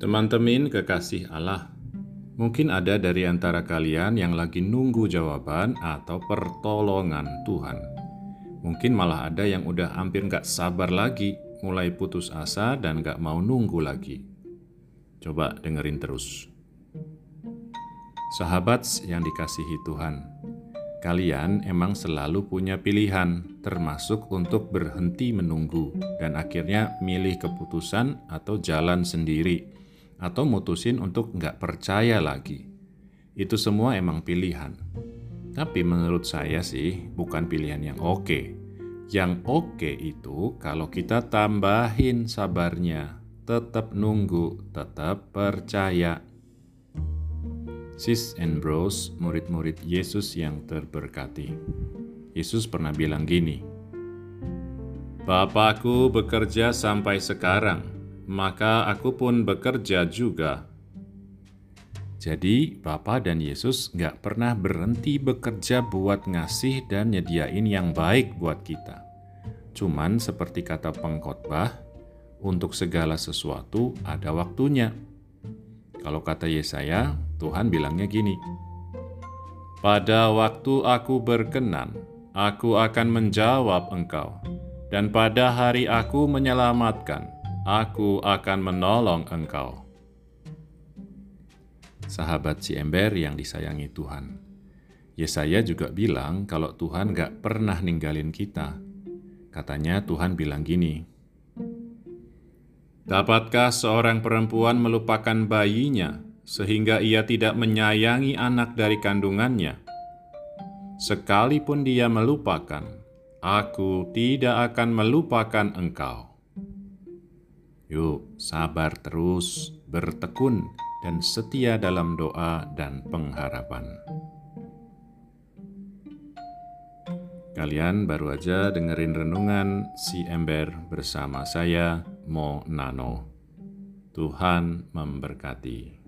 Teman-teman kekasih Allah, mungkin ada dari antara kalian yang lagi nunggu jawaban atau pertolongan Tuhan. Mungkin malah ada yang udah hampir gak sabar lagi, mulai putus asa dan gak mau nunggu lagi. Coba dengerin terus. Sahabat yang dikasihi Tuhan, kalian emang selalu punya pilihan, termasuk untuk berhenti menunggu dan akhirnya milih keputusan atau jalan sendiri atau mutusin untuk nggak percaya lagi. Itu semua emang pilihan. Tapi menurut saya sih bukan pilihan yang oke. Yang oke itu kalau kita tambahin sabarnya, tetap nunggu, tetap percaya. Sis and bros, murid-murid Yesus yang terberkati. Yesus pernah bilang gini, Bapakku bekerja sampai sekarang, maka aku pun bekerja juga. Jadi, Bapa dan Yesus nggak pernah berhenti bekerja buat ngasih dan nyediain yang baik buat kita. Cuman seperti kata pengkhotbah, untuk segala sesuatu ada waktunya. Kalau kata Yesaya, Tuhan bilangnya gini, Pada waktu aku berkenan, aku akan menjawab engkau, dan pada hari aku menyelamatkan, aku akan menolong engkau. Sahabat si ember yang disayangi Tuhan. Yesaya juga bilang kalau Tuhan gak pernah ninggalin kita. Katanya Tuhan bilang gini, Dapatkah seorang perempuan melupakan bayinya sehingga ia tidak menyayangi anak dari kandungannya? Sekalipun dia melupakan, aku tidak akan melupakan engkau. Yuk, sabar terus, bertekun, dan setia dalam doa dan pengharapan. Kalian baru aja dengerin renungan si ember bersama saya, Mo Nano. Tuhan memberkati.